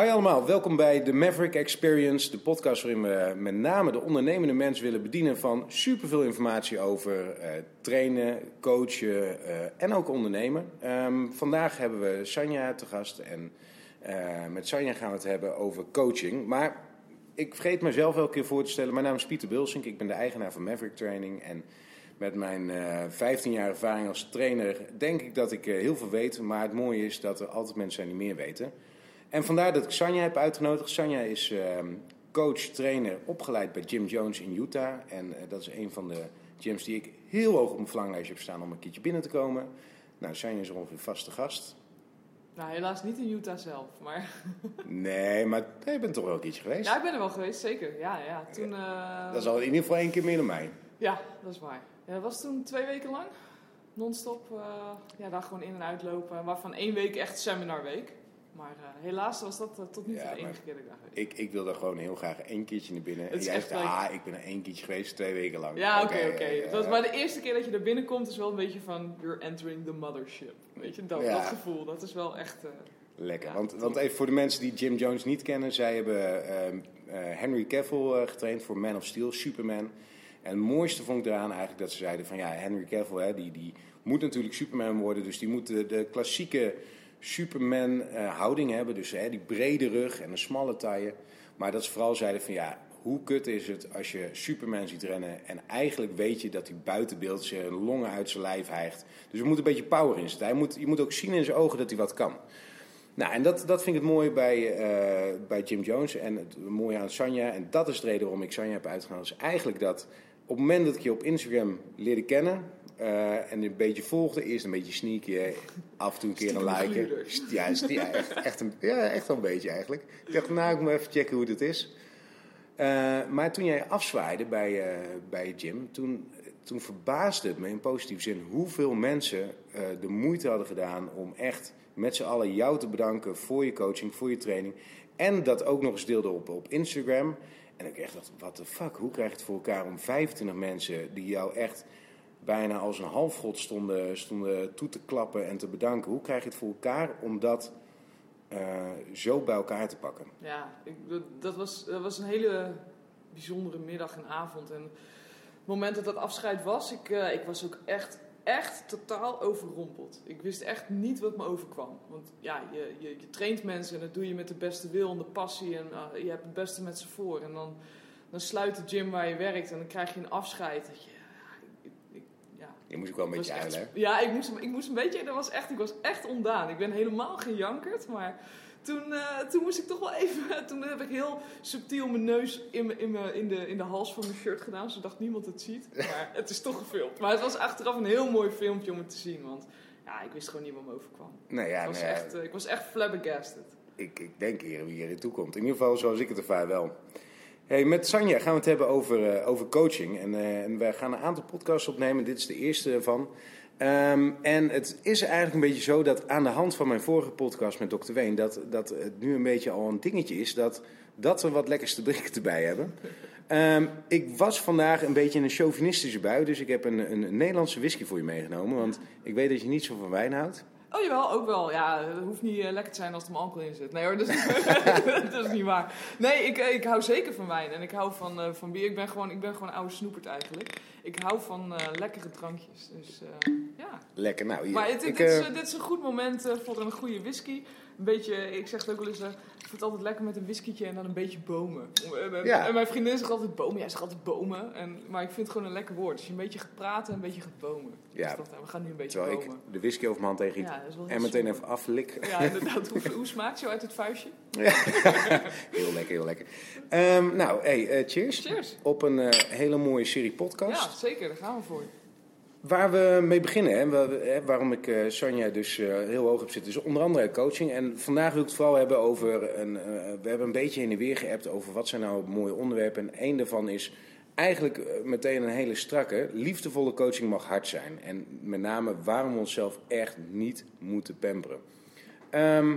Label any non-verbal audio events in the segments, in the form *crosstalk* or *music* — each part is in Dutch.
Hi allemaal, welkom bij de Maverick Experience, de podcast waarin we met name de ondernemende mens willen bedienen van superveel informatie over eh, trainen, coachen eh, en ook ondernemen. Ehm, vandaag hebben we Sanja te gast en eh, met Sanja gaan we het hebben over coaching. Maar ik vergeet mezelf elke keer voor te stellen. Mijn naam is Pieter Bulsink, ik ben de eigenaar van Maverick Training en met mijn eh 15 jaar ervaring als trainer denk ik dat ik heel veel weet. Maar het mooie is dat er altijd mensen zijn die meer weten. En vandaar dat ik Sanja heb uitgenodigd. Sanja is ehm, coach, trainer, opgeleid bij Jim Jones in Utah. En eh, dat is een van de gyms die ik heel hoog op mijn verlanglijstje heb staan om een keertje binnen te komen. Nou, Sanja is ongeveer vaste gast. Nou, helaas niet in Utah zelf, maar... *laughs* Nee, maar je bent toch wel een keertje geweest? Ja, ik ben er wel geweest, zeker. Ja, ja. Toen... eh, Dat is al in ieder geval één keer meer dan mij. Ja, dat is waar. Ja, dat was toen twee weken lang. Non-stop. eh, ja, daar gewoon in en uitlopen. Waarvan één week echt seminarweek. Maar eh, helaas was dat eh, tot nu toe Ja, de enige keer dat ik daar geweest Ik, ik wil daar gewoon heel graag één keertje naar binnen. Het En jij zegt, ah, ik ben er één keertje geweest, twee weken lang. Ja, oké, oké. Maar de eerste keer dat je er binnenkomt is wel een beetje van... You're entering the mothership. Weet je, dat, Ja. dat gevoel. Dat is wel echt... eh, Lekker. Want, want even voor de mensen die Jim Jones niet kennen. Zij hebben ehm, eh, Henry Cavill getraind voor Man of Steel, Superman. En het mooiste vond ik eraan eigenlijk dat ze zeiden van... Ja, Henry Cavill, hè, die, die moet natuurlijk Superman worden. Dus die moet de, de klassieke Superman eh, houding hebben. Dus hè, die brede rug en een smalle taille. Maar dat ze vooral zeiden van ja... Hoe kut is het als je Superman ziet rennen en eigenlijk weet je dat hij buiten beeld zijn longen uit zijn lijf hijgt. Dus er moet een beetje power in zitten. Hij moet, je moet ook zien in zijn ogen dat hij wat kan. Nou, en dat, dat vind ik het mooie bij, eh, bij Jim Jones en het mooie aan Sanja. En dat is de reden waarom ik Sanja heb uitgenodigd. Is eigenlijk dat op het moment dat ik je op Instagram leerde kennen eh, en een beetje volgde, eerst een beetje sneaky, af en toe een keer een liken. Ja, echt, echt, een, ja, echt wel een beetje eigenlijk. Ik dacht, nou, ik moet even checken hoe dit is. Eh, maar toen jij afzwaaide bij, eh, bij Jim, toen, toen verbaasde het me in positieve zin hoeveel mensen de moeite hadden gedaan om echt met z'n allen jou te bedanken voor je coaching, voor je training. En dat ook nog eens deelden op, op Instagram. En ik echt dacht, what the fuck, hoe krijg je het voor elkaar om 25 mensen die jou echt bijna als een halfgod stonden, stonden toe te klappen en te bedanken. Hoe krijg je het voor elkaar om dat eh, zo bij elkaar te pakken? Ja, ik, dat, was, dat was een hele bijzondere middag en avond. En het moment dat dat afscheid was, ik, eh, ik was ook echt, echt totaal overrompeld. Ik wist echt niet wat me overkwam. Want ja, je, je, je traint mensen en dat doe je met de beste wil en de passie. En eh, je hebt het beste met ze voor. En dan, dan sluit de gym waar je werkt en dan krijg je een afscheid. Dat je, Je moest ook wel een beetje echt- huilen? Ja, ik moest, ik moest een beetje. Dat was echt, ik was echt ontdaan. Ik ben helemaal geen jankert, maar toen, eh, toen moest ik toch wel even. *laughs* Toen heb ik heel subtiel mijn neus in, in, in, de, in de hals van mijn shirt gedaan, zodat niemand het ziet. *laughs* Maar het is toch gefilmd. Maar het was achteraf een heel mooi filmpje om het te zien, want ja, ik wist gewoon niet wat me overkwam. Nou ja, ik, was nou echt, eh, ik was echt flabbergasted. ik, ik denk hier wie hierin toekomt. In ieder geval zoals ik het ervaar wel. Hey, met Sanja gaan we het hebben over, eh, over coaching. En, en wij gaan een aantal podcasts opnemen. Dit is de eerste ervan. Ehm, en het is eigenlijk een beetje zo dat aan de hand van mijn vorige podcast met Dr. Ween... Dat, dat het nu een beetje al een dingetje is dat, dat we wat lekkers te drinken erbij hebben. Ehm, ik was vandaag een beetje in een chauvinistische bui. Dus ik heb een, een Nederlandse whisky voor je meegenomen. Want ik weet dat je niet zo van wijn houdt. Oh jawel, ook wel. Ja, het hoeft niet eh, lekker te zijn als er alcohol in zit. Nee hoor, dat is, *laughs* dat is niet waar. Nee, ik, eh, ik hou zeker van wijn. En ik hou van, eh, van bier. Ik ben, gewoon, ik ben gewoon een oude snoepert eigenlijk. Ik hou van lekkere drankjes. Dus ja. Lekker, nou hier. Maar het, ik, dit, is, dit is een goed moment voor een goede whisky. Een beetje, ik zeg het ook wel eens, eh, ik vind het altijd lekker met een whiskietje en dan een beetje bomen. En, en- Ja. en mijn vriendin zegt altijd bomen. Jij zegt altijd bomen. En, maar ik vind het gewoon een lekker woord. Als je een beetje gaat praten, een beetje gaat bomen. Ja. Dus ik dacht, we gaan nu een beetje terwijl ik bomen. de whisky over mijn hand tegen Ja, en meteen super. even aflik. *laughs* Ja, inderdaad. Hoe, *laughs* hoe smaakt zo uit het vuistje? *laughs* Heel lekker, heel lekker. Ehm, nou, hey, eh, cheers. Cheers. Op een eh, hele mooie serie Ja, podcast. zeker. Daar gaan we voor. Waar we mee beginnen, hè, waarom ik eh Sonja dus eh, heel hoog heb zitten, is onder andere coaching. En vandaag wil ik het vooral hebben over, een, eh, we hebben een beetje heen en weer geappt over wat zijn nou mooie onderwerpen. En één daarvan is eigenlijk meteen een hele strakke, liefdevolle coaching mag hard zijn. En met name waarom we onszelf echt niet moeten pamperen. Ehm,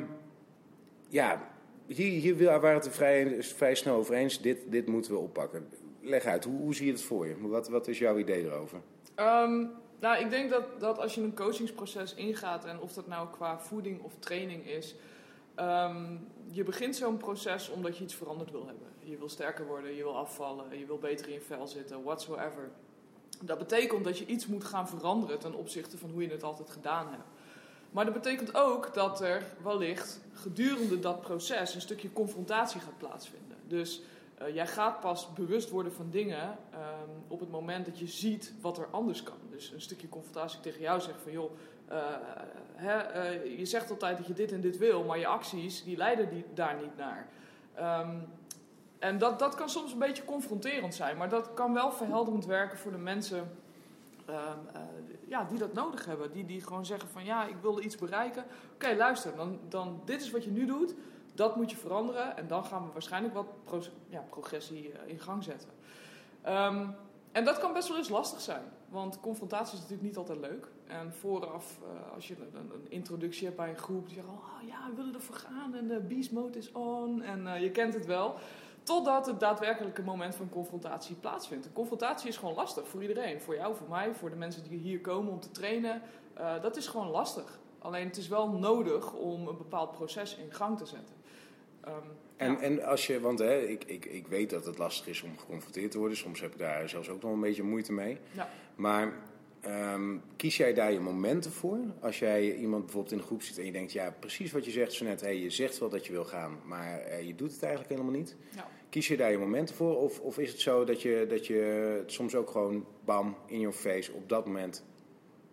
ja, hier, hier waren het vrij, vrij snel over eens. Dit, dit moeten we oppakken. Leg uit, hoe, hoe zie je het voor je? Wat, wat is jouw idee erover? Ehm, nou, ik denk dat, dat als je een coachingsproces ingaat, en of dat nou qua voeding of training is, Ehm, je begint zo'n proces omdat je iets veranderd wil hebben. Je wil sterker worden, je wil afvallen, je wil beter in je vel zitten, whatsoever. Dat betekent dat je iets moet gaan veranderen ten opzichte van hoe je het altijd gedaan hebt. Maar dat betekent ook dat er wellicht gedurende dat proces een stukje confrontatie gaat plaatsvinden. Dus uh, jij gaat pas bewust worden van dingen um, op het moment dat je ziet wat er anders kan. Dus een stukje confrontatie tegen jou zegt van joh, uh, hè, uh, je zegt altijd dat je dit en dit wil, maar je acties die leiden die, daar niet naar. Um, en dat, dat kan soms een beetje confronterend zijn, maar dat kan wel verhelderend werken voor de mensen uh, ja, die dat nodig hebben. Die, die gewoon zeggen van ja, ik wilde iets bereiken. Oké, luister, dan, dan dit is wat je nu doet. Dat moet je veranderen. En dan gaan we waarschijnlijk wat ja, progressie uh, in gang zetten. Um, en dat kan best wel eens lastig zijn. Want confrontatie is natuurlijk niet altijd leuk. En vooraf, uh, als je een, introductie hebt bij een groep, die zeggen: Oh ja, we willen ervoor gaan en de beast mode is on. En uh, je kent het wel. Totdat het daadwerkelijke moment van confrontatie plaatsvindt. Confrontatie is gewoon lastig voor iedereen. Voor jou, voor mij, voor de mensen die hier komen om te trainen. Dat is gewoon lastig. Alleen het is wel nodig om een bepaald proces in gang te zetten. Um, en, ja. en als je, want hè, ik, ik, ik weet dat het lastig is om geconfronteerd te worden. Soms heb ik daar zelfs ook nog een beetje moeite mee. Ja. Maar um, kies jij daar je momenten voor? Als jij iemand bijvoorbeeld in de groep zit en je denkt, ja, precies wat je zegt zo net. Hey, je zegt wel dat je wil gaan, maar uh, je doet het eigenlijk helemaal niet. Ja. Kies je daar je momenten voor? Of, of is het zo dat je, dat je soms ook gewoon bam, in your face, op dat moment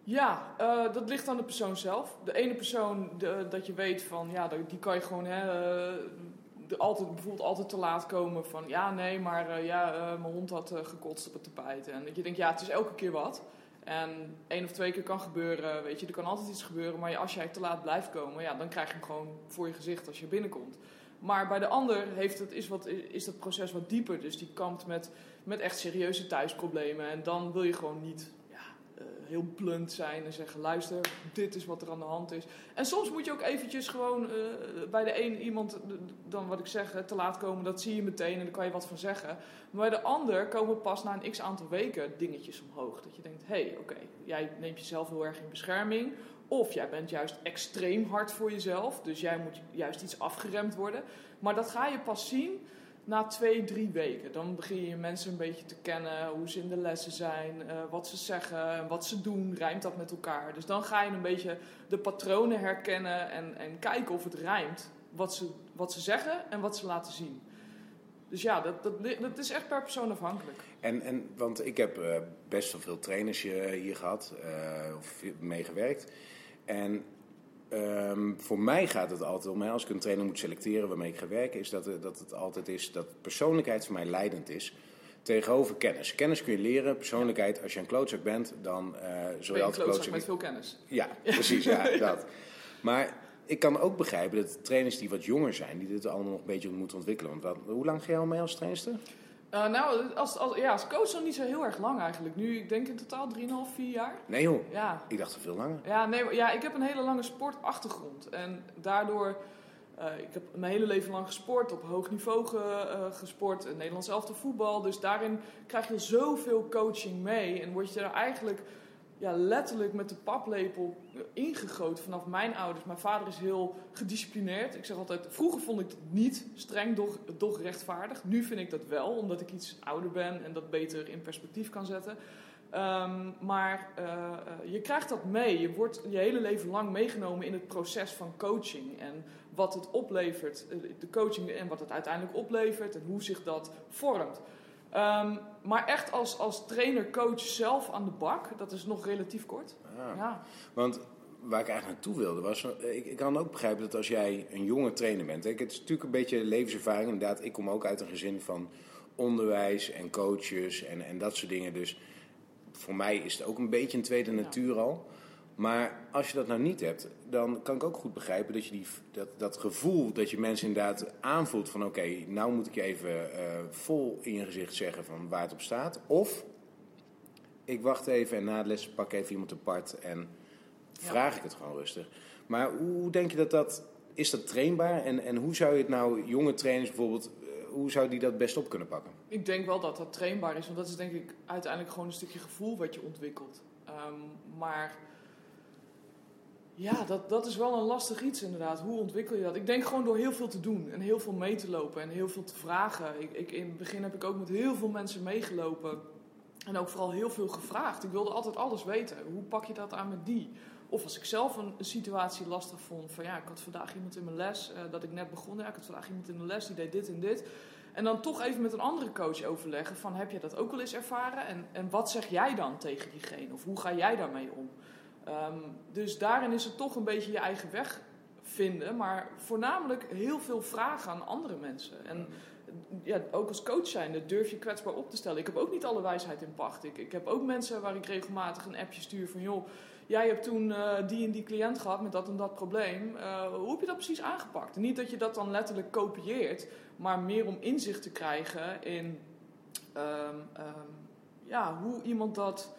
ja, uh, dat ligt aan de persoon zelf. De ene persoon de, dat je weet van, ja, die kan je gewoon hè, de, altijd, bijvoorbeeld altijd te laat komen van, ja, nee, maar uh, ja, mijn hond had gekotst op het tapijt. En dat je denkt, ja, het is elke keer wat. En één of twee keer kan gebeuren, weet je, er kan altijd iets gebeuren. Maar als jij te laat blijft komen, ja, dan krijg je hem gewoon voor je gezicht als je binnenkomt. Maar bij de ander heeft het, is, wat, is dat proces wat dieper. Dus die kampt met, met echt serieuze thuisproblemen. En dan wil je gewoon niet heel blunt zijn en zeggen: luister, dit is wat er aan de hand is. En soms moet je ook eventjes gewoon uh, bij de een iemand, dan wat ik zeg, te laat komen, dat zie je meteen en daar kan je wat van zeggen. Maar bij de ander komen pas na een x aantal weken dingetjes omhoog. Dat je denkt: hé, hey, oké, jij neemt jezelf heel erg in bescherming. Of jij bent juist extreem hard voor jezelf, dus jij moet juist iets afgeremd worden. Maar dat ga je pas zien na twee, drie weken. Dan begin je mensen een beetje te kennen, hoe ze in de lessen zijn, uh, wat ze zeggen, wat ze doen, rijmt dat met elkaar. Dus dan ga je een beetje de patronen herkennen en, en kijken of het rijmt. Wat ze, wat ze zeggen en wat ze laten zien. Dus ja, dat, dat, dat is echt per persoon afhankelijk. En, en want ik heb uh, best wel veel trainers hier gehad, of meegewerkt. En Um, voor mij gaat het altijd om, als ik een trainer moet selecteren waarmee ik ga werken, is dat, dat het altijd is dat persoonlijkheid voor mij leidend is. Tegenover kennis. Kennis kun je leren, persoonlijkheid, als je een klootzak bent, dan uh, zul je altijd klootzak met veel kennis. Ja, *laughs* precies, ja, dat. Maar ik kan ook begrijpen dat trainers die wat jonger zijn, die dit allemaal nog een beetje moeten ontwikkelen. Want wat, hoe lang ga je al mee als trainster? Uh, nou, als, als, ja, als coach nog niet zo heel erg lang eigenlijk. Nu, ik denk in totaal 3,5, 4 jaar. Nee joh, ja. ik dacht er veel langer. Ja, nee, ja, ik heb een hele lange sportachtergrond. En daardoor, uh, ik heb mijn hele leven lang gesport, op hoog niveau ge, uh, gesport. Nederlands elftal voetbal. Dus daarin krijg je zoveel coaching mee. En word je er eigenlijk ja, letterlijk met de paplepel ingegoten vanaf mijn ouders. Mijn vader is heel gedisciplineerd. Ik zeg altijd, vroeger vond ik het niet streng, doch, doch rechtvaardig. Nu vind ik dat wel, omdat ik iets ouder ben en dat beter in perspectief kan zetten. Um, maar uh, uh, je krijgt dat mee. Je wordt je hele leven lang meegenomen in het proces van coaching. En wat het oplevert, de coaching en wat het uiteindelijk oplevert en hoe zich dat vormt. Um, maar echt als, als trainer-coach zelf aan de bak, dat is nog relatief kort. Ah, ja. Want waar ik eigenlijk naartoe wilde was, ik, ik, kan ook begrijpen dat als jij een jonge trainer bent, hè, het is natuurlijk een beetje levenservaring. Inderdaad, ik kom ook uit een gezin van onderwijs en coaches en, en dat soort dingen. Dus voor mij is het ook een beetje een tweede natuur al. Maar als je dat nou niet hebt, dan kan ik ook goed begrijpen dat je die, dat, dat gevoel dat je mensen inderdaad aanvoelt van oké, okay, nou moet ik je even uh, vol in je gezicht zeggen van waar het op staat. Of ik wacht even en na de les pak even iemand apart en vraag ja. ik het gewoon rustig. Maar hoe denk je dat dat, is dat trainbaar en, en hoe zou je het nou, jonge trainers bijvoorbeeld, uh, hoe zou die dat best op kunnen pakken? Ik denk wel dat dat trainbaar is, want dat is denk ik uiteindelijk gewoon een stukje gevoel wat je ontwikkelt. Um, maar Ja, dat, dat is wel een lastig iets inderdaad. Hoe ontwikkel je dat? Ik denk gewoon door heel veel te doen en heel veel mee te lopen en heel veel te vragen. Ik, ik, in het begin heb ik ook met heel veel mensen meegelopen en ook vooral heel veel gevraagd. Ik wilde altijd alles weten. Hoe pak je dat aan met die? Of als ik zelf een, situatie lastig vond, van ja, ik had vandaag iemand in mijn les, uh, dat ik net begon, ja, ik had vandaag iemand in de les die deed dit en dit. En dan toch even met een andere coach overleggen van heb je dat ook al eens ervaren en, en wat zeg jij dan tegen diegene of hoe ga jij daarmee om? Um, dus daarin is het toch een beetje je eigen weg vinden, maar voornamelijk heel veel vragen aan andere mensen. En ja, ook als coach zijnde durf je kwetsbaar op te stellen. Ik heb ook niet alle wijsheid in pacht. Ik, ik heb ook mensen waar ik regelmatig een appje stuur van joh, jij hebt toen uh, die en die cliënt gehad met dat en dat probleem. Uh, hoe heb je dat precies aangepakt? Niet dat je dat dan letterlijk kopieert, maar meer om inzicht te krijgen in um, um, ja, hoe iemand dat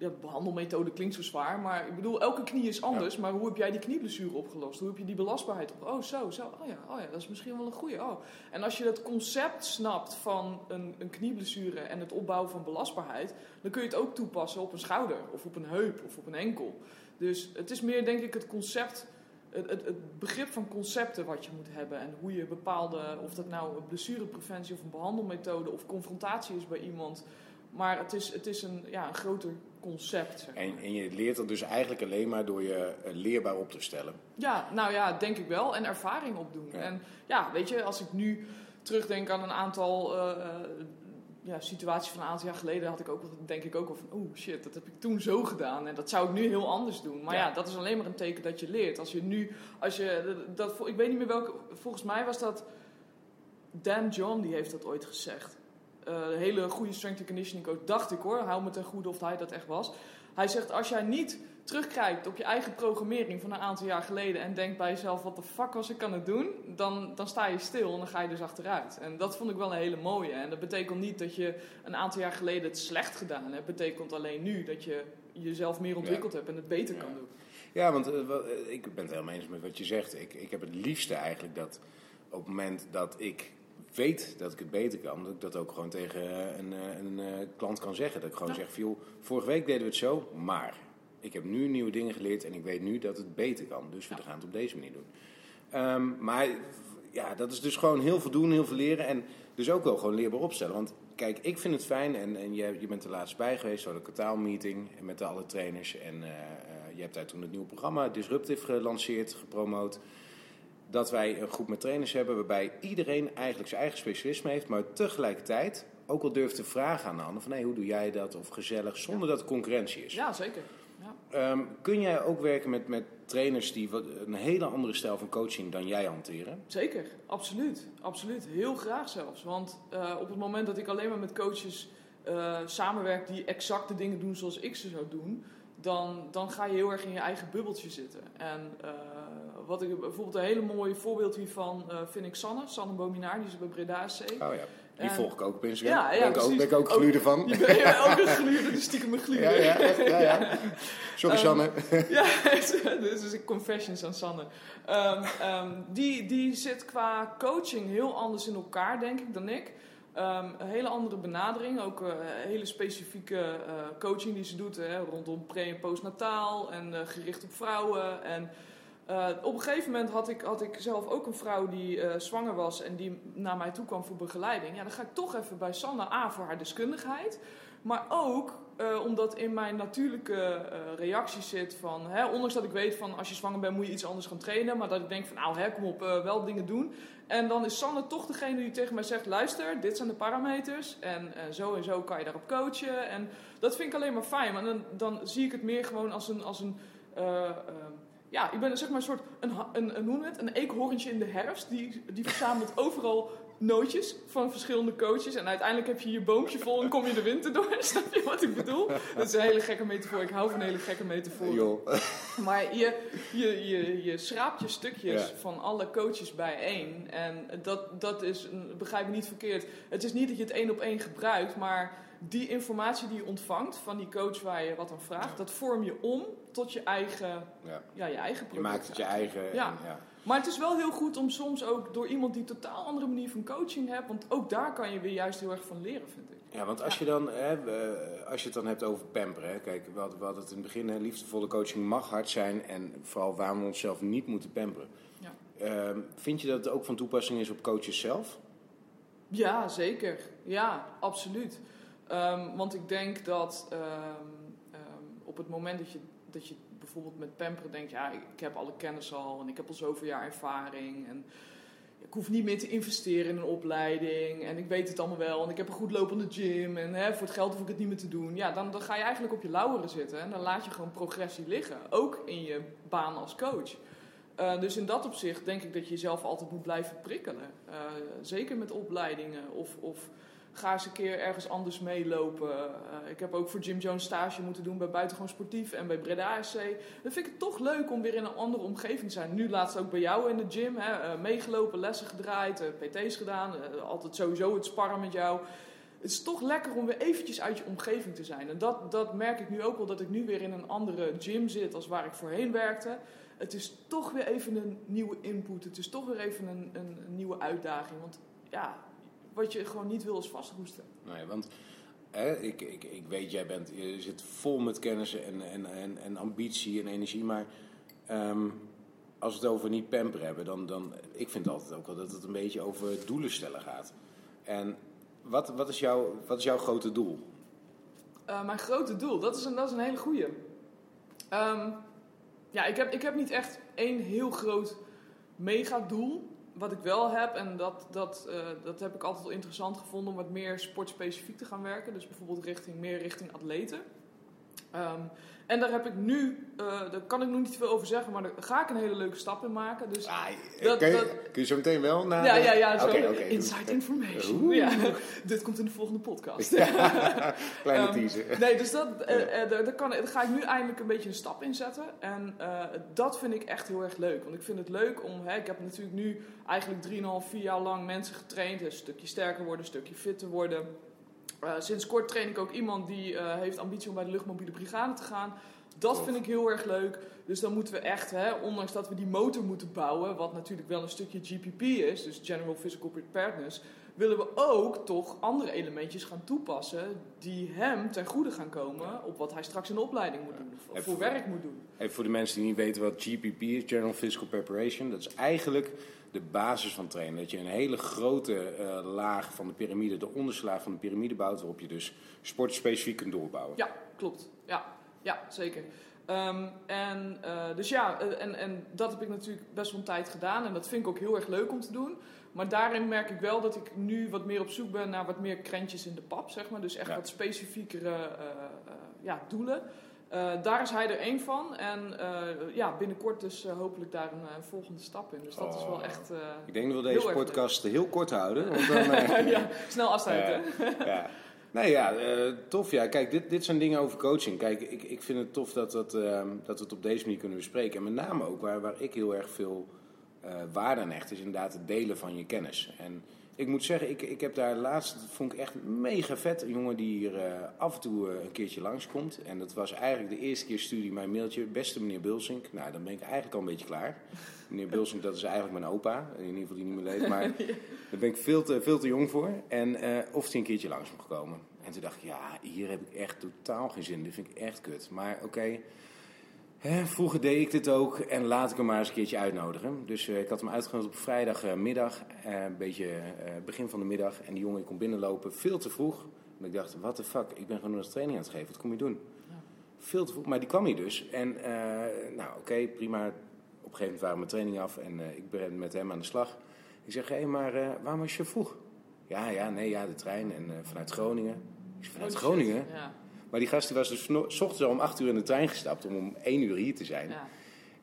ja, behandelmethode klinkt zo zwaar, maar ik bedoel, elke knie is anders. Maar hoe heb jij die knieblessure opgelost? Hoe heb je die belastbaarheid op? Oh, zo, zo. Oh ja, oh ja, dat is misschien wel een goede. Oh. En als je dat concept snapt van een, een knieblessure en het opbouwen van belastbaarheid, dan kun je het ook toepassen op een schouder of op een heup of op een enkel. Dus het is meer, denk ik, het concept. Het, het, het, begrip van concepten wat je moet hebben en hoe je bepaalde, of dat nou een blessurepreventie of een behandelmethode of confrontatie is bij iemand, maar het is, het is een, ja, een groter concept. Zeg maar. en, en, je leert dat dus eigenlijk alleen maar door je eh, leerbaar op te stellen. Ja, nou ja, denk ik wel. En ervaring opdoen. Ja. En ja, weet je, als ik nu terugdenk aan een aantal uh, ja, situaties van een aantal jaar geleden, had ik ook, denk ik ook wel van, oeh shit, dat heb ik toen zo gedaan. En dat zou ik nu heel anders doen. Maar ja. ja, dat is alleen maar een teken dat je leert. Als je nu, als je, dat, ik weet niet meer welke, volgens mij was dat Dan John, die heeft dat ooit gezegd uh, hele goede strength and conditioning coach, dacht ik hoor, hou me ten goede of hij dat echt was. Hij zegt, als jij niet terugkijkt op je eigen programmering van een aantal jaar geleden en denkt bij jezelf, wat de fuck was ik aan het doen, dan, dan sta je stil en dan ga je dus achteruit. En dat vond ik wel een hele mooie. En dat betekent niet dat je een aantal jaar geleden het slecht gedaan hebt. Het betekent alleen nu dat je jezelf meer ontwikkeld hebt en het beter kan doen. Ja, want uh, ik ben het helemaal eens met wat je zegt. Ik, ik heb het liefste eigenlijk dat op het moment dat ik weet dat ik het beter kan, dat ik dat ook gewoon tegen een, eh, een, een eh, klant kan zeggen. Dat ik gewoon zeg, joh, vorige week deden we het zo, maar ik heb nu nieuwe dingen geleerd en ik weet nu dat het beter kan. Dus we gaan het op deze manier doen. Um, maar ja, dat is dus gewoon heel veel doen, heel veel leren en dus ook wel gewoon leerbaar opstellen. Want kijk, ik vind het fijn en, en je, je bent er laatst bij geweest, zo de kwartaalmeeting met alle trainers. En uh, je hebt daar toen het nieuwe programma Disruptive gelanceerd, gepromoot dat wij een groep met trainers hebben waarbij iedereen eigenlijk zijn eigen specialisme heeft, maar tegelijkertijd ook al durft te vragen aan de ander van hey, hoe doe jij dat of gezellig, zonder dat er concurrentie is. Ja, zeker. Ja. Um, kun jij ook werken met, met trainers die een hele andere stijl van coaching dan jij hanteren? Zeker, absoluut. absoluut. Heel graag zelfs. Want uh, op het moment dat ik alleen maar met coaches uh, samenwerk die exact de dingen doen zoals ik ze zou doen, dan, dan ga je heel erg in je eigen bubbeltje zitten. En uh, wat ik bijvoorbeeld een hele mooie voorbeeld hiervan uh, vind ik Sanne, Sanne Bominaar, die is bij Breda C. Oh ja. Die volg ik ook op Instagram. Ja, ja, ben, ik ook, ben ik ook gluurder van. Je bent ja, ook een gluurder, dus stiekem een gluurder. Ja, ja, ja, ja. *laughs* Sorry um, Sanne. *laughs* ja, *laughs* dit is een confessions aan Sanne. Um, um, die, die zit qua coaching heel anders in elkaar, denk ik, dan ik. Um, een hele andere benadering, ook een hele specifieke uh, coaching die ze doet hè, rondom pre- en postnataal en uh, gericht op vrouwen. En uh, op een gegeven moment had ik, had ik zelf ook een vrouw die uh, zwanger was en die naar mij toe kwam voor begeleiding. Ja, dan ga ik toch even bij Sanne A voor haar deskundigheid. Maar ook uh, omdat in mijn natuurlijke reactie zit van, hè, ondanks dat ik weet van als je zwanger bent moet je iets anders gaan trainen. Maar dat ik denk van nou hè, kom op, wel dingen doen. En dan is Sanne toch degene die tegen mij zegt, luister, dit zijn de parameters. En zo en zo kan je daarop coachen. En dat vind ik alleen maar fijn. Maar dan, dan zie ik het meer gewoon als een... Als een ja, ik ben zeg maar een soort, een, een, een, hoe het, een eekhoorntje in de herfst. Die, die verzamelt overal nootjes van verschillende coaches. En uiteindelijk heb je je boompje vol en kom je de winter door. *laughs* Snap je wat ik bedoel? Dat is een hele gekke metafoor. Ik hou van hele gekke metaforen. *laughs* Maar je, je, je, je schraapt je stukjes van alle coaches bijeen. En dat, dat is, begrijp me niet verkeerd. Het is niet dat je het één op één gebruikt, maar die informatie die je ontvangt van die coach waar je wat aan vraagt, dat vorm je om tot je eigen, ja. ja je eigen product. Je maakt het je eigen. Ja. En, ja. Maar het is wel heel goed om soms ook door iemand die een totaal andere manier van coaching hebt, want ook daar kan je weer juist heel erg van leren, vind ik. Ja, want als je, dan, hè, eh, als je het dan hebt over pamperen. Hè, kijk, we hadden, we hadden het in het begin, hè, liefdevolle coaching mag hard zijn. En vooral waarom we onszelf niet moeten pamperen. Ja. Ehm, vind je dat het ook van toepassing is op coaches zelf? Ja, zeker. Ja, absoluut. Ehm, want ik denk dat ehm, ehm, op het moment dat je, dat je bijvoorbeeld met pamperen denkt... ja, ik, heb alle kennis al en ik heb al zoveel jaar ervaring... en ik hoef niet meer te investeren in een opleiding en ik weet het allemaal wel en ik heb een goed lopende gym en hè, voor het geld hoef ik het niet meer te doen. Ja, dan, dan ga je eigenlijk op je lauweren zitten en dan laat je gewoon progressie liggen, ook in je baan als coach. Uh, dus in dat opzicht denk ik dat je jezelf altijd moet blijven prikkelen. Uh, zeker met opleidingen of, of ga eens een keer ergens anders meelopen. Uh, ik heb ook voor Jim Jones stage moeten doen bij Buitengewoon Sportief en bij Breda SC. Dan vind ik het toch leuk om weer in een andere omgeving te zijn. Nu laatst ook bij jou in de gym. Hè, uh, meegelopen, lessen gedraaid, uh, PT's gedaan. altijd sowieso het sparren met jou. Het is toch lekker om weer eventjes uit je omgeving te zijn. En dat, dat merk ik nu ook wel, dat ik nu weer in een andere gym zit als waar ik voorheen werkte. Het is toch weer even een nieuwe input. Het is toch weer even een, een, een nieuwe uitdaging. Want ja, wat je gewoon niet wil is vastroesten. Nee, want hè, ik, ik, ik weet, jij bent, je zit vol met kennis en, en, en, en ambitie en energie, maar um, als we het over niet pamperen hebben, dan, dan ik vind altijd ook wel dat het een beetje over doelen stellen gaat. En wat, wat, is, jouw, wat is jouw grote doel? Uh, mijn grote doel, dat is een, dat is een hele goeie. Um, ja, ik heb, ik heb niet echt één heel groot megadoel wat ik wel heb, en dat, dat, uh, dat heb ik altijd wel interessant gevonden om wat meer sportspecifiek te gaan werken. Dus bijvoorbeeld richting, meer richting atleten. Um, en daar heb ik nu, uh, daar kan ik nog niet veel over zeggen, maar daar ga ik een hele leuke stap in maken. Dus ah, dat, kun, je, dat, kun, je, zo meteen wel naar. Ja, ja, ja. Zo, okay, okay, inside information. Ja, *laughs* dit komt in de volgende podcast. Ja, *laughs* kleine um, teaser. Nee, dus dat, uh, uh, daar, kan, daar ga ik nu eindelijk een beetje een stap in zetten. En dat vind ik echt heel erg leuk. Want ik vind het leuk om, hè, ik heb natuurlijk nu eigenlijk 3,5, 4 jaar lang mensen getraind. Een stukje sterker worden, een stukje fitter worden. Uh, sinds kort train ik ook iemand die uh, heeft ambitie om bij de luchtmobiele brigade te gaan. Dat vind ik heel erg leuk. Dus dan moeten we echt, hè, ondanks dat we die motor moeten bouwen, wat natuurlijk wel een stukje GPP is, dus General Physical Preparedness, willen we ook toch andere elementjes gaan toepassen die hem ten goede gaan komen op wat hij straks in de opleiding moet doen, of voor werk moet doen. Even voor de mensen die niet weten wat GPP is, General Physical Preparation, dat is eigenlijk de basis van trainen. Dat je een hele grote uh, laag van de piramide, de onderste laag van de piramide bouwt, waarop je dus sportspecifiek kunt doorbouwen. Ja, klopt. Ja, ja zeker. Um, en, uh, dus ja, en, en dat heb ik natuurlijk best wel een tijd gedaan. En dat vind ik ook heel erg leuk om te doen. Maar daarin merk ik wel dat ik nu wat meer op zoek ben naar wat meer krentjes in de pap, zeg maar. Dus echt ja. wat specifiekere uh, uh, ja, doelen. Uh, daar is hij er één van. En uh, ja, binnenkort dus uh, hopelijk daar een, een, volgende stap in. Dus dat oh. is wel echt. ik denk dat we deze podcast heel kort houden. Want *laughs* dan, ja, snel afsluiten. ja. Nee, ja, tof. Ja, kijk, dit, dit zijn dingen over coaching. Kijk, ik, ik vind het tof dat, dat, dat we het op deze manier kunnen bespreken. En met name ook waar, waar ik heel erg veel waarde aan hecht, is inderdaad het delen van je kennis. En ik moet zeggen, ik, ik heb daar laatst, dat vond ik echt mega vet, een jongen die hier uh, af en toe uh, een keertje langskomt. En dat was eigenlijk de eerste keer studie mijn mailtje, beste meneer Bulsink. Nou, dan ben ik eigenlijk al een beetje klaar. Meneer Bulsink, dat is eigenlijk mijn opa, in ieder geval die niet meer leeft, maar *laughs* daar ben ik veel te, veel te jong voor. En uh, of hij een keertje langs mocht komen. En toen dacht ik, ja, hier heb ik echt totaal geen zin in, dit vind ik echt kut. Maar oké, okay, Hè, vroeger deed ik dit ook en laat ik hem maar eens een keertje uitnodigen. Dus uh, ik had hem uitgenodigd op vrijdagmiddag, uh, een beetje uh, begin van de middag. En die jongen komt binnenlopen, veel te vroeg. En ik dacht, what the fuck, ik ben gewoon een training aan het geven, wat kom je doen? Ja. Veel te vroeg, maar die kwam hier dus. En nou oké, okay, prima. Op een gegeven moment waren mijn training af en ik ben met hem aan de slag. Ik zeg, hé, hey, maar waarom was je vroeg? Ja, ja, nee, ja, de trein en vanuit Groningen. Ik vanuit oh, Groningen? Ja. Maar die gast die was dus s ochtends al om acht uur in de trein gestapt om om één uur hier te zijn. Ja.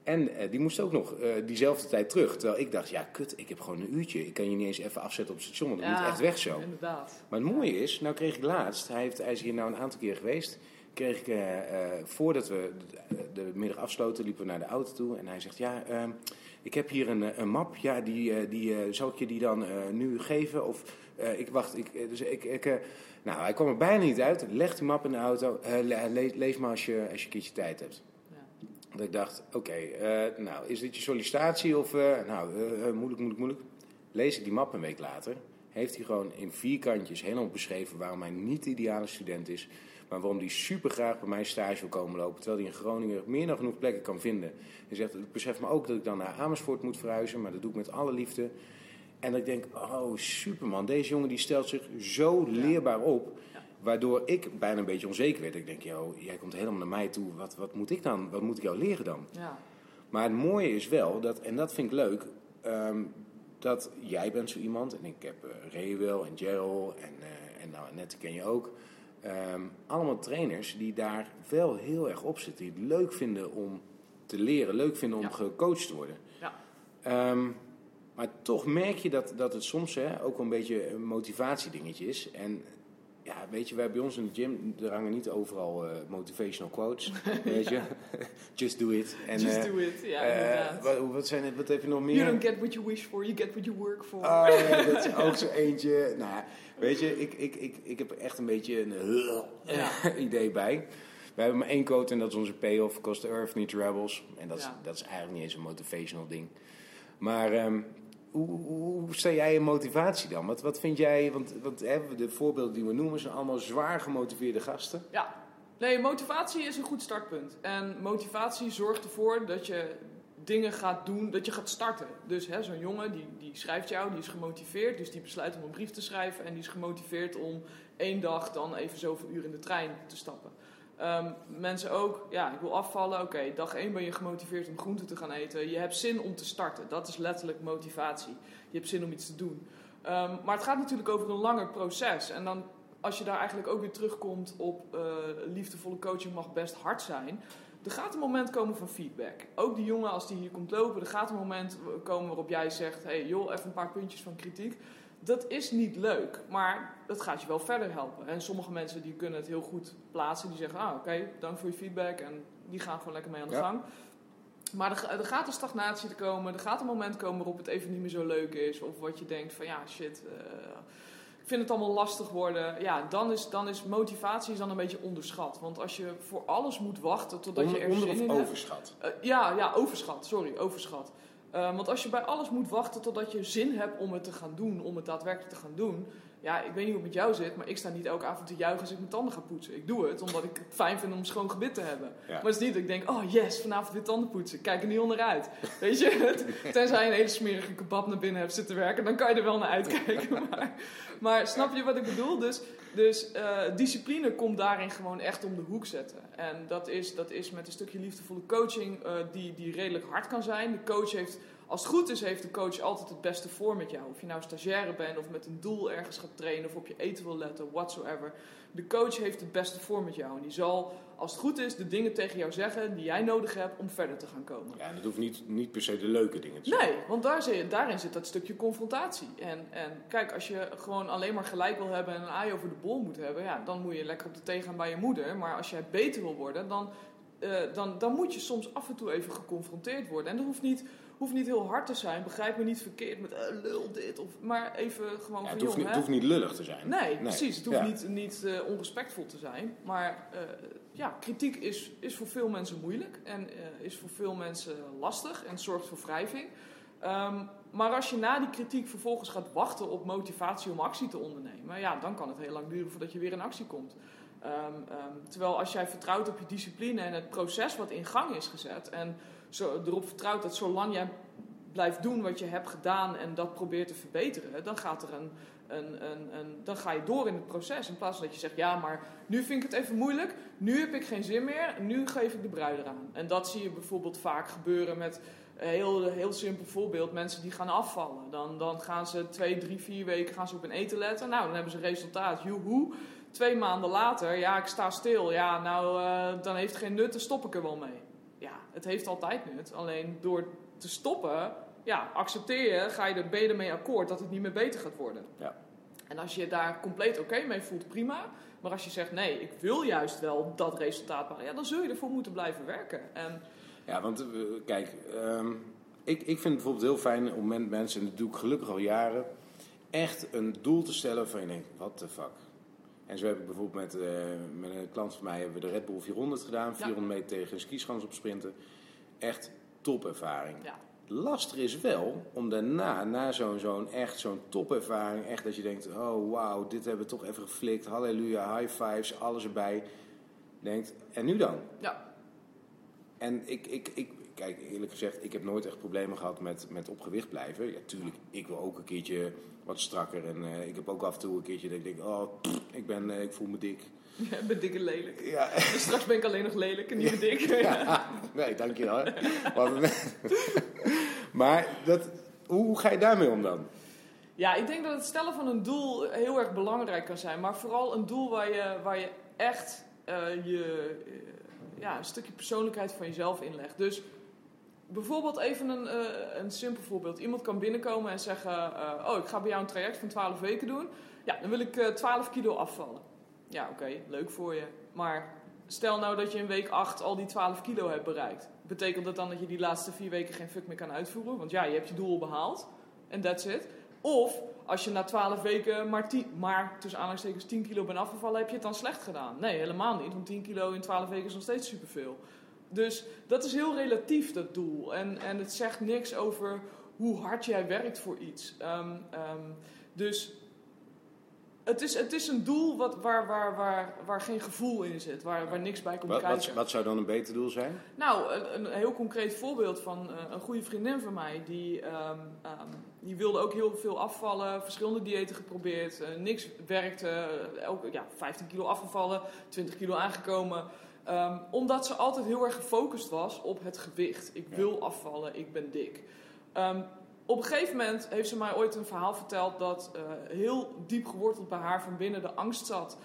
En uh, die moest ook nog uh, diezelfde tijd terug. Terwijl ik dacht, ja kut, ik heb gewoon een uurtje. Ik kan je niet eens even afzetten op het station, want dat ja, moet echt weg zo. Inderdaad. Maar het mooie is, nou kreeg ik laatst, hij, heeft, hij is hier nou een aantal keer geweest... kreeg ik, uh, voordat we de, de, middag afsloten, liepen we naar de auto toe. En hij zegt, ja, ehm, ik heb hier een, een map. Ja, die, die, zal ik je die dan nu geven? Of, ik wacht, ik, dus ik... ik nou, hij kwam er bijna niet uit. Leg die map in de auto. Uh, le lees maar als je, als je een keertje tijd hebt. Ja. Dat ik dacht, oké, okay, nou, is dit je sollicitatie of... Nou, moeilijk, moeilijk, moeilijk. Lees ik die map een week later. heeft hij gewoon in vier kantjes helemaal beschreven waarom hij niet de ideale student is. Maar waarom hij super graag bij mij stage wil komen lopen. Terwijl hij in Groningen meer dan genoeg plekken kan vinden. Hij zegt, ik besef me ook dat ik dan naar Amersfoort moet verhuizen. Maar dat doe ik met alle liefde. En dat ik denk, oh superman, deze jongen die stelt zich zo leerbaar op. Waardoor ik bijna een beetje onzeker werd. Ik denk, joh, jij komt helemaal naar mij toe. Wat, wat moet ik dan? Wat moet ik jou leren dan? Ja. Maar het mooie is wel, dat, en dat vind ik leuk, ehm, dat jij bent zo iemand. En ik heb uh, Rewel en Gerald en, uh, en nou, Annette ken je ook. Ehm, allemaal trainers die daar wel heel erg op zitten. Die het leuk vinden om te leren, leuk vinden om Ja. gecoacht te worden. Ja. Ehm, maar toch merk je dat, dat het soms hè, ook wel een beetje een motivatiedingetje is. En ja, weet je, wij bij ons in de gym, er hangen niet overal eh, motivational quotes. *laughs* weet je, *laughs* just do it. En, Just eh, do it. Ja, eh, inderdaad. wat, wat, zijn het, wat heb je nog You meer? don't get what you wish for, you get what you work for. Oh, ja, dat is *laughs* ook zo eentje. Nou, ja, weet je, ik, ik, ik, ik heb echt een beetje een Ja. idee bij. We hebben maar één quote en dat is onze payoff. Cost the earth, needs rebels. En dat is, dat is eigenlijk niet eens een motivational ding. Maar ehm, hoe, hoe, sta jij in motivatie dan? Wat, wat vind jij, want, want hè, de voorbeelden die we noemen zijn allemaal zwaar gemotiveerde gasten. Ja, nee, motivatie is een goed startpunt. En motivatie zorgt ervoor dat je dingen gaat doen, dat je gaat starten. Dus zo'n jongen die, die schrijft jou, die is gemotiveerd, dus die besluit om een brief te schrijven en die is gemotiveerd om één dag dan even zoveel uur in de trein te stappen. Ehm, mensen ook, ja, ik wil afvallen. Oké, dag 1 ben je gemotiveerd om groente te gaan eten. Je hebt zin om te starten. Dat is letterlijk motivatie. Je hebt zin om iets te doen. Ehm, maar het gaat natuurlijk over een langer proces. En dan, als je daar eigenlijk ook weer terugkomt op eh, liefdevolle coaching mag best hard zijn. Er gaat een moment komen van feedback. Ook die jongen, als die hier komt lopen, er gaat een moment komen waarop jij zegt: hey, joh, even een paar puntjes van kritiek. Dat is niet leuk, maar dat gaat je wel verder helpen. En sommige mensen die kunnen het heel goed plaatsen. Die zeggen, ah oké, dank voor je feedback. En die gaan gewoon lekker mee aan de Ja. gang. Maar er, er gaat een stagnatie te komen. Er gaat een moment komen waarop het even niet meer zo leuk is. Of wat je denkt van, ja shit, eh, ik vind het allemaal lastig worden. Ja, dan is, dan is motivatie is dan een beetje onderschat. Want als je voor alles moet wachten totdat je er zin of in hebt... overschat? Eh, ja, ja, overschat. Sorry, overschat. Eh, want als je bij alles moet wachten totdat je zin hebt om het te gaan doen, om het daadwerkelijk te gaan doen. Ja, ik weet niet hoe het met jou zit, maar ik sta niet elke avond te juichen als ik mijn tanden ga poetsen. Ik doe het omdat ik het fijn vind om schoon gebit te hebben. Ja. Maar het is niet dat ik denk, oh yes, vanavond weer tanden poetsen. Ik Kijk er niet onderuit. *laughs* Weet je, het- tenzij je een hele smerige kebab naar binnen hebt zitten werken, dan kan je er wel naar uitkijken. *laughs* Maar, maar snap je wat ik bedoel? Dus, dus eh, discipline komt daarin gewoon echt om de hoek zetten. En dat is, dat is met een stukje liefdevolle coaching eh, die, die redelijk hard kan zijn. De coach heeft, als het goed is, heeft de coach altijd het beste voor met jou. Of je nou stagiaire bent of met een doel ergens gaat trainen of op je eten wil letten, whatsoever. De coach heeft het beste voor met jou. En die zal, als het goed is, de dingen tegen jou zeggen die jij nodig hebt om verder te gaan komen. Ja, en dat hoeft niet, niet per se de leuke dingen te zijn. Nee, want daar zit, daarin zit dat stukje confrontatie. En, en kijk, als je gewoon alleen maar gelijk wil hebben en een aai over de bol moet hebben, ja, dan moet je lekker op de thee gaan bij je moeder. Maar als jij beter wil worden, dan, eh, dan, dan moet je soms af en toe even geconfronteerd worden. En dat hoeft niet, hoeft niet heel hard te zijn. Begrijp me niet verkeerd met eh, lul dit. Of, maar even gewoon Ja, van het, hoeft niet, het hoeft niet lullig te zijn. Nee, precies. Het hoeft Ja. niet, niet eh, onrespectvol te zijn. Maar eh, ja, kritiek is, is voor veel mensen moeilijk. En is voor veel mensen lastig. En zorgt voor wrijving. Ehm, maar als je na die kritiek vervolgens gaat wachten op motivatie om actie te ondernemen... Ja, dan kan het heel lang duren voordat je weer in actie komt. Ehm, ehm, terwijl als jij vertrouwt op je discipline en het proces wat in gang is gezet... en zo, erop vertrouwt dat zolang jij blijft doen wat je hebt gedaan en dat probeert te verbeteren... dan gaat er een een, een, een, dan ga je door in het proces. In plaats van dat je zegt, ja, maar nu vind ik het even moeilijk. Nu heb ik geen zin meer. Nu geef ik de brui eraan. En dat zie je bijvoorbeeld vaak gebeuren met een heel, heel simpel voorbeeld. Mensen die gaan afvallen. Dan, dan gaan ze twee, drie, vier weken gaan ze op hun eten letten. Nou, dan hebben ze resultaat. Joehoe. Twee maanden later, ja, ik sta stil. Ja, nou, eh, dan heeft het geen nut. Dan stop ik er wel mee. Het heeft altijd nut. Alleen door te stoppen ja, accepteer je, ga je er beter mee akkoord dat het niet meer beter gaat worden. Ja. En als je daar compleet oké mee voelt, prima. Maar als je zegt, nee, ik wil juist wel dat resultaat behalen, ja, dan zul je ervoor moeten blijven werken. En Ja, want eh, kijk, ehm, ik, ik vind het bijvoorbeeld heel fijn om met mensen, en dat doe ik gelukkig al jaren, echt een doel te stellen van je denkt, what the fuck. En zo heb ik bijvoorbeeld met, eh, met een klant van mij hebben we de Red Bull 400 gedaan, 400 meter tegen een skischans op sprinten. Echt topervaring. ja, lastig is wel om daarna, na zo'n zo'n echt zo'n topervaring, echt dat je denkt, oh wauw, dit hebben we toch even geflikt, halleluja, high fives, alles erbij. Denkt, en nu dan? Ja. En ik, ik, ik, kijk, eerlijk gezegd, ik heb nooit echt problemen gehad met, met op gewicht blijven. Ja, tuurlijk, ik wil ook een keertje wat strakker. En eh, ik heb ook af en toe een keertje dat ik denk, oh, pff, ik, ben, eh, ik voel me dik. Ja, *laughs* ik ben dik en lelijk. Ja, *laughs* Dus straks ben ik alleen nog lelijk en niet meer dik. *laughs* ja. nee, dankjewel. Maar, maar dat, hoe ga je daarmee om dan? Ja, ik denk dat het stellen van een doel heel erg belangrijk kan zijn. Maar vooral een doel waar je, waar je echt eh, je, ja, een stukje persoonlijkheid van jezelf inlegt. Dus bijvoorbeeld even een, eh, een simpel voorbeeld. Iemand kan binnenkomen en zeggen... eh, oh, ik ga bij jou een traject van 12 weken doen. Ja, dan wil ik eh 12 kilo afvallen. Ja, oké, leuk voor je. Maar stel nou dat je in week 8 al die 12 kilo hebt bereikt. Betekent dat dan dat je die laatste vier weken geen fuck meer kan uitvoeren? Want ja, je hebt je doel behaald. En that's it. Of als je na 12 weken maar, 10, maar tussen aanhalingstekens 10 kilo bent afgevallen, heb je het dan slecht gedaan? Nee, helemaal niet. Want 10 kilo in 12 weken is nog steeds superveel. Dus dat is heel relatief, dat doel. En, en het zegt niks over hoe hard jij werkt voor iets. Ehm, ehm, dus het is, het is een doel wat, waar, waar, waar, waar geen gevoel in zit, waar, waar niks bij komt Wat, kijken. wat, wat zou dan een beter doel zijn? Nou, een, een heel concreet voorbeeld van eh, een goede vriendin van mij. Die, ehm, die wilde ook heel veel afvallen, verschillende diëten geprobeerd. eh, niks werkte, elke, ja, 15 kilo afgevallen, 20 kilo aangekomen. Ehm, omdat ze altijd heel erg gefocust was op het gewicht. Ik wil afvallen, ik ben dik. Ehm, op een gegeven moment heeft ze mij ooit een verhaal verteld dat eh, heel diep geworteld bij haar van binnen de angst zat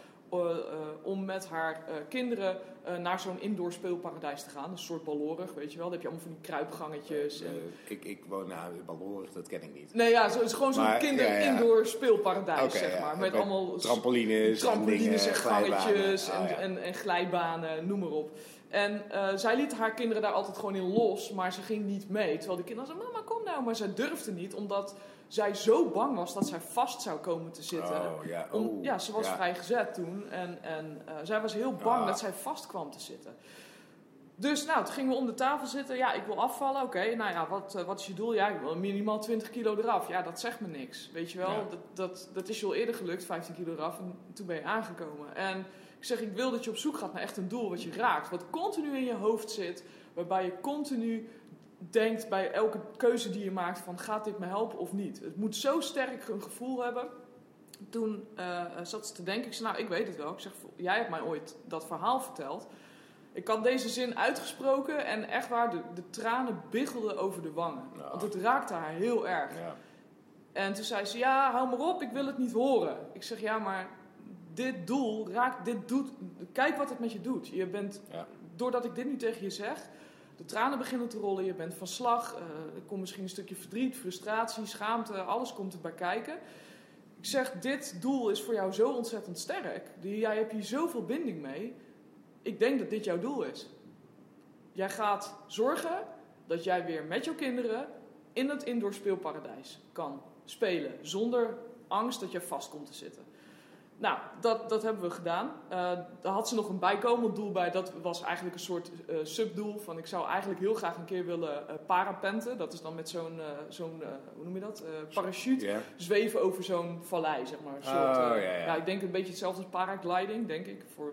om met haar eh, kinderen eh, naar zo'n indoor speelparadijs te gaan. Een soort ballorig, weet je wel. Dan heb je allemaal van die kruipgangetjes. En... Eh, ik, ik woon nou, Balhorig, dat ken ik niet. Nee, ja, zo, het is gewoon zo'n Maar, kinder ja, ja. indoor speelparadijs, zeg maar. Met Met allemaal Trampolines, trampolines en gangetjes en, Oh, ja. en, en glijbanen, noem maar op. En eh, zij liet haar kinderen daar altijd gewoon in los, maar ze ging niet mee. Terwijl de kinderen zeiden, mama kom nou. Maar zij durfde niet, omdat zij zo bang was dat zij vast zou komen te zitten. Oh, ja. Om, oh, ja, ze was ja. vrijgezet toen en, en eh, zij was heel bang Ah. dat zij vast kwam te zitten. Dus nou, toen gingen we om de tafel zitten. Ja, ik wil afvallen. Oké, nou ja, wat, eh, wat is je doel? Ja, ik wil minimaal 20 kilo eraf. Ja, dat zegt me niks. Weet je wel, Ja. dat, dat, dat is je al eerder gelukt, 15 kilo eraf. En toen ben je aangekomen. En ik zeg, ik wil dat je op zoek gaat naar echt een doel wat je raakt. Wat continu in je hoofd zit. Waarbij je continu denkt bij elke keuze die je maakt van gaat dit me helpen of niet. Het moet zo sterk een gevoel hebben. Toen eh, zat ze te denken, ik zei nou ik weet het wel. Ik zeg jij hebt mij ooit dat verhaal verteld. Ik had deze zin uitgesproken en echt waar, de, de tranen biggelden over de wangen. Ja. Want het raakte haar heel erg. Ja. En toen zei ze, ja, hou maar op, ik wil het niet horen. Ik zeg, ja, maar dit doel raakt, dit doet, kijk wat het met je doet. Je bent, Ja. doordat ik dit nu tegen je zeg, de tranen beginnen te rollen, je bent van slag, eh, er komt misschien een stukje verdriet, frustratie, schaamte, alles komt erbij kijken. Ik zeg, dit doel is voor jou zo ontzettend sterk. Jij hebt hier zoveel binding mee. Ik denk dat dit jouw doel is. Jij gaat zorgen dat jij weer met jouw kinderen in het indoor speelparadijs kan spelen. Zonder angst dat je vast komt te zitten. Nou, dat, dat hebben we gedaan. Eh, daar had ze nog een bijkomend doel bij. Dat was eigenlijk een soort eh, subdoel. Van ik zou eigenlijk heel graag een keer willen eh, parapenten. Dat is dan met zo'n, zo'n hoe noem je dat? Parachute. Zweven over zo'n vallei, zeg maar. Een soort, Oh, ja, ja. ik denk een beetje hetzelfde als paragliding, denk ik. Voor,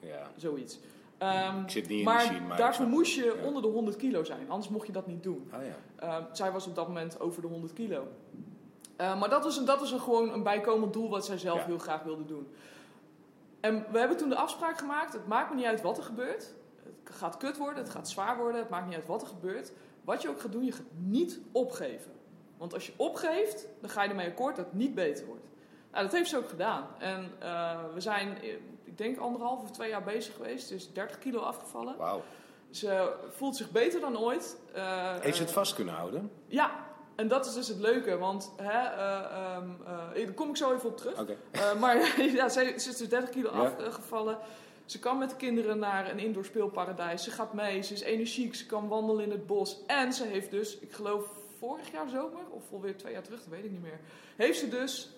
ja, zoiets. Ehm, Ik zit niet in maar de scene, maar... daarvoor moest je onder de 100 kilo zijn. Anders mocht je dat niet doen. Oh ja. Ehm, zij was op dat moment over de 100 kilo. Eh, maar dat was, een, dat was een, gewoon een bijkomend doel wat zij zelf Ja. heel graag wilde doen. En we hebben toen de afspraak gemaakt: het maakt me niet uit wat er gebeurt. Het gaat kut worden, het gaat zwaar worden, het maakt niet uit wat er gebeurt. Wat je ook gaat doen, je gaat niet opgeven. Want als je opgeeft, dan ga je ermee akkoord dat het niet beter wordt. Nou, dat heeft ze ook gedaan. En eh, we zijn, eh, ik denk anderhalf of twee jaar bezig geweest. Ze is 30 kilo afgevallen. Wauw. Ze voelt zich beter dan ooit. Heeft ze het vast kunnen houden? ja, en dat is dus het leuke, want hè, eh, ehm, eh, daar kom ik zo even op terug. Eh, maar *laughs* ja, ze, ze is dus 30 kilo Ja. afgevallen. Ze kan met de kinderen naar een indoor speelparadijs. Ze gaat mee, ze is energiek, ze kan wandelen in het bos. En ze heeft dus, ik geloof vorig jaar zomer, of alweer twee jaar terug, dat weet ik niet meer. Heeft ze dus,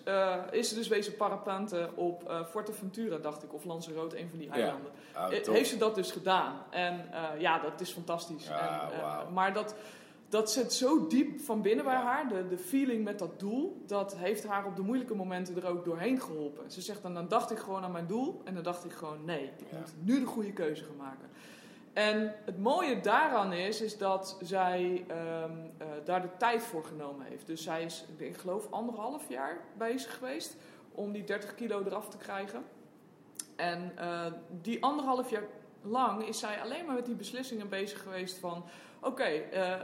is ze dus wezen parapenten op Forteventura, dacht ik, of Lanzarote, een van die eilanden. Top. heeft ze dat dus gedaan. En ja, dat is fantastisch. Ja, en, maar dat, dat zit zo diep van binnen bij haar, de, de feeling met dat doel, dat heeft haar op de moeilijke momenten er ook doorheen geholpen. Ze zegt dan, dan dacht ik gewoon aan mijn doel en dan dacht ik gewoon, nee, ik Ja. moet nu de goede keuze gaan maken. En het mooie daaraan is, is dat zij ehm, eh, daar de tijd voor genomen heeft. Dus zij is, ik geloof, anderhalf jaar bezig geweest om die 30 kilo eraf te krijgen. En eh, die anderhalf jaar lang is zij alleen maar met die beslissingen bezig geweest van... Oké, eh, eh,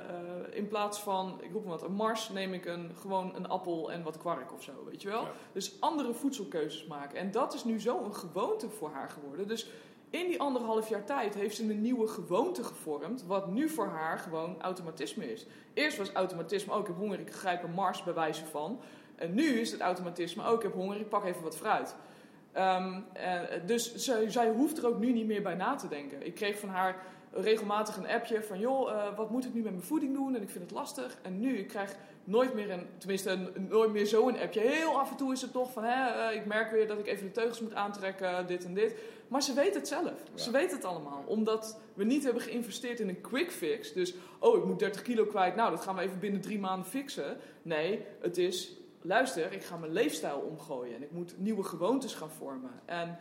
in plaats van, ik roep wat, een mars neem ik een, gewoon een appel en wat kwark of zo, weet je wel? Ja. Dus andere voedselkeuzes maken. En dat is nu zo een gewoonte voor haar geworden. Dus in die anderhalf jaar tijd heeft ze een nieuwe gewoonte gevormd, wat nu voor haar gewoon automatisme is. Eerst was automatisme, oh ik heb honger, ik grijp een mars bij wijze van. En nu is het automatisme, oh ik heb honger, ik pak even wat fruit. Ehm, eh, dus zij, zij hoeft er ook nu niet meer bij na te denken. Ik kreeg van haar regelmatig een appje van... joh, eh, wat moet ik nu met mijn voeding doen? En ik vind het lastig. En nu, ik krijg nooit meer een... tenminste, een- nooit meer zo'n appje. Heel af en toe is het toch van... Hè, eh, ik merk weer dat ik even de teugels moet aantrekken, dit en dit. Maar ze weet het zelf. Ja. Ze weet het allemaal. Omdat we niet hebben geïnvesteerd in een quick fix. Dus, oh, ik moet 30 kilo kwijt. Nou, dat gaan we even binnen drie maanden fixen. Nee, het is... Luister, ik ga mijn leefstijl omgooien. En ik moet nieuwe gewoontes gaan vormen. En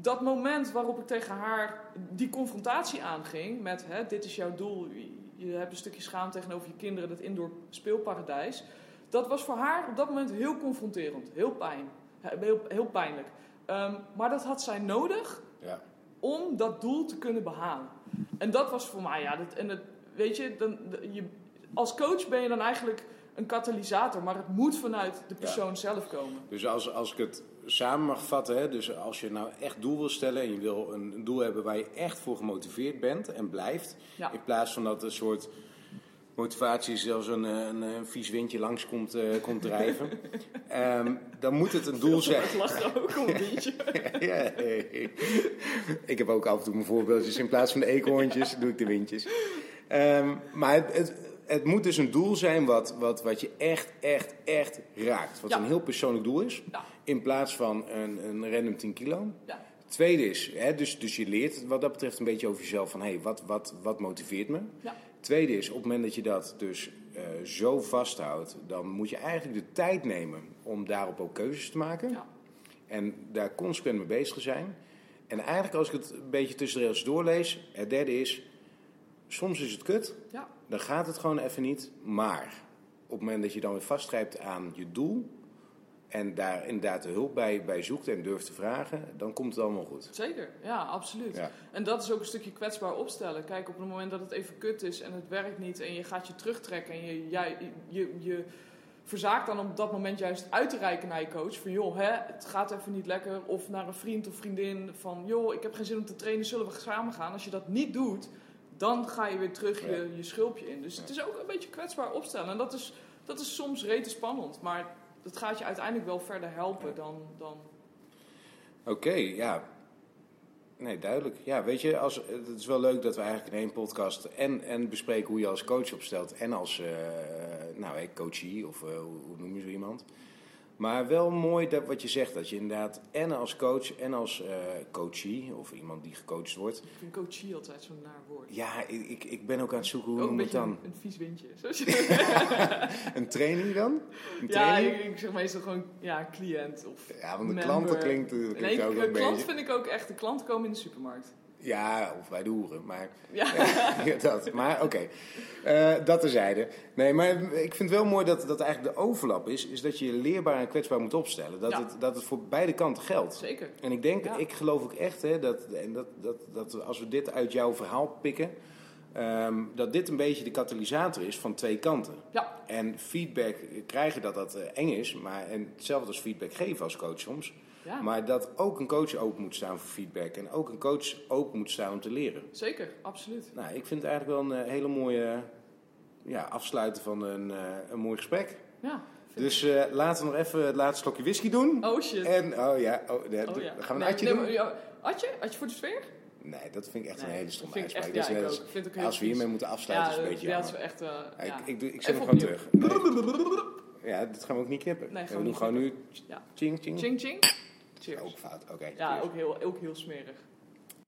dat moment waarop ik tegen haar die confrontatie aanging met hè, dit is jouw doel, je hebt een stukje schaam tegenover je kinderen, dat indoor speelparadijs. Dat was voor haar op dat moment heel confronterend, heel pijn, heel, heel pijnlijk. Ehm, maar dat had zij nodig Ja. om dat doel te kunnen behalen. En dat was voor mij, ja, dat, en weet je, dan, je, als coach ben je dan eigenlijk een katalysator, maar het moet vanuit de persoon zelf komen. Dus als, als ik het samen mag vatten, hè, dus als je nou echt doel wil stellen en je wil een, een doel hebben waar je echt voor gemotiveerd bent en blijft, Ja. in plaats van dat een soort motivatie zelfs een, eh, een, een vies windje langs komt, eh, komt drijven, *laughs* ehm, dan moet het een doel zijn. Ik er ook om een beetje. ja, ik heb ook af en toe mijn voorbeeldjes. In plaats van de eekhoorntjes doe ik de windjes. Ehm, maar het, het, het moet dus een doel zijn wat, wat, wat je echt, echt, echt raakt. Wat Ja. een heel persoonlijk doel is. Ja. In plaats van een, een random 10 kilo. Ja. Tweede is, hè, dus, dus je leert wat dat betreft een beetje over jezelf. Van, hé, wat, wat, wat motiveert me? Ja. Tweede is, op het moment dat je dat dus eh, zo vasthoudt... dan moet je eigenlijk de tijd nemen om daarop ook keuzes te maken. Ja. En daar consequent mee bezig zijn. En eigenlijk als ik het een beetje tussen de rails doorlees... Het derde is, soms is het kut. Ja. Dan gaat het gewoon even niet. Maar op het moment dat je dan weer vastgrijpt aan je doel... en daar inderdaad de hulp bij, bij zoekt en durft te vragen... dan komt het allemaal goed. Zeker, ja, absoluut. Ja. En dat is ook een stukje kwetsbaar opstellen. Kijk, op het moment dat het even kut is en het werkt niet en je gaat je terugtrekken en je, jij, je, je verzaakt dan op dat moment juist uit te reiken naar je coach. Van joh, hè, het gaat even niet lekker. Of naar een vriend of vriendin van joh, ik heb geen zin om te trainen, zullen we samen gaan? Als je dat niet doet, dan ga je weer terug je, je schulpje in. Dus het is ook een beetje kwetsbaar opstellen. En dat is, dat is soms rete spannend, maar dat gaat je uiteindelijk wel verder helpen dan... dan Oké, ja. Nee, duidelijk. Ja, weet je, als, het is wel leuk dat we eigenlijk in één podcast en, en bespreken hoe je als coach opstelt en als eh, nou, eh, coachie of eh, hoe, hoe noem je zo iemand. Maar wel mooi dat wat je zegt, dat je inderdaad en als coach en als eh coachie of iemand die gecoacht wordt. ik vind coachie altijd zo'n naar woord. Ja, ik, ik- ben ook aan het zoeken hoe een noem het beetje dan. een, een vies windje. *laughs* Zoals je- Een training dan? Een ja, training? ik, ik zeg meestal gewoon ja, cliënt of Ja, want de member. klanten klinkt, klinkt Nee, ook de een klant beetje. vind ik ook echt. De klanten komen in de supermarkt. Ja, of bij de hoeren, maar... Ja, *laughs* Ja, dat. Maar oké, Eh, dat terzijde. Nee, maar ik vind het wel mooi dat, dat eigenlijk de overlap is, is dat je je leerbaar en kwetsbaar moet opstellen. Dat, Ja. het, dat het voor beide kanten geldt. zeker. En ik denk, Ja. ik geloof ook echt, hè, dat, en dat, dat, dat als we dit uit jouw verhaal pikken, ehm, dat dit een beetje de katalysator is van twee kanten. Ja, En feedback krijgen dat dat eh, eng is, maar en hetzelfde als feedback geven als coach soms. Ja Maar dat ook een coach open moet staan voor feedback en ook een coach open moet staan om te leren. zeker. Absoluut. Nou, ik vind het eigenlijk wel een eh, hele mooie ja, afsluiten van een, eh, een mooi gesprek. Ja. Dus eh, laten we nog even het laatste slokje whisky doen. Oh shit. En, oh ja, oh, nee, Oh, ja. gaan we een atje nee, doen? ja, Atje? Atje voor de sfeer? Nee, dat vind ik echt een hele stomme uitspraak. echt- Dat is ja, ik als- ook. Vind ik ook heel als we hiermee moeten afsluiten, is het een beetje ja, dat is jammer. echt... Ja, ja. ik, ik, ik zet hem gewoon terug. Nee. *laughs* Ja, dit gaan we ook niet knippen. Nee, we doen gewoon nu Ja. ching ching. Ching ching. Cheers. Ook fout, oké. Ja, cheers. ook heel, ook heel smerig.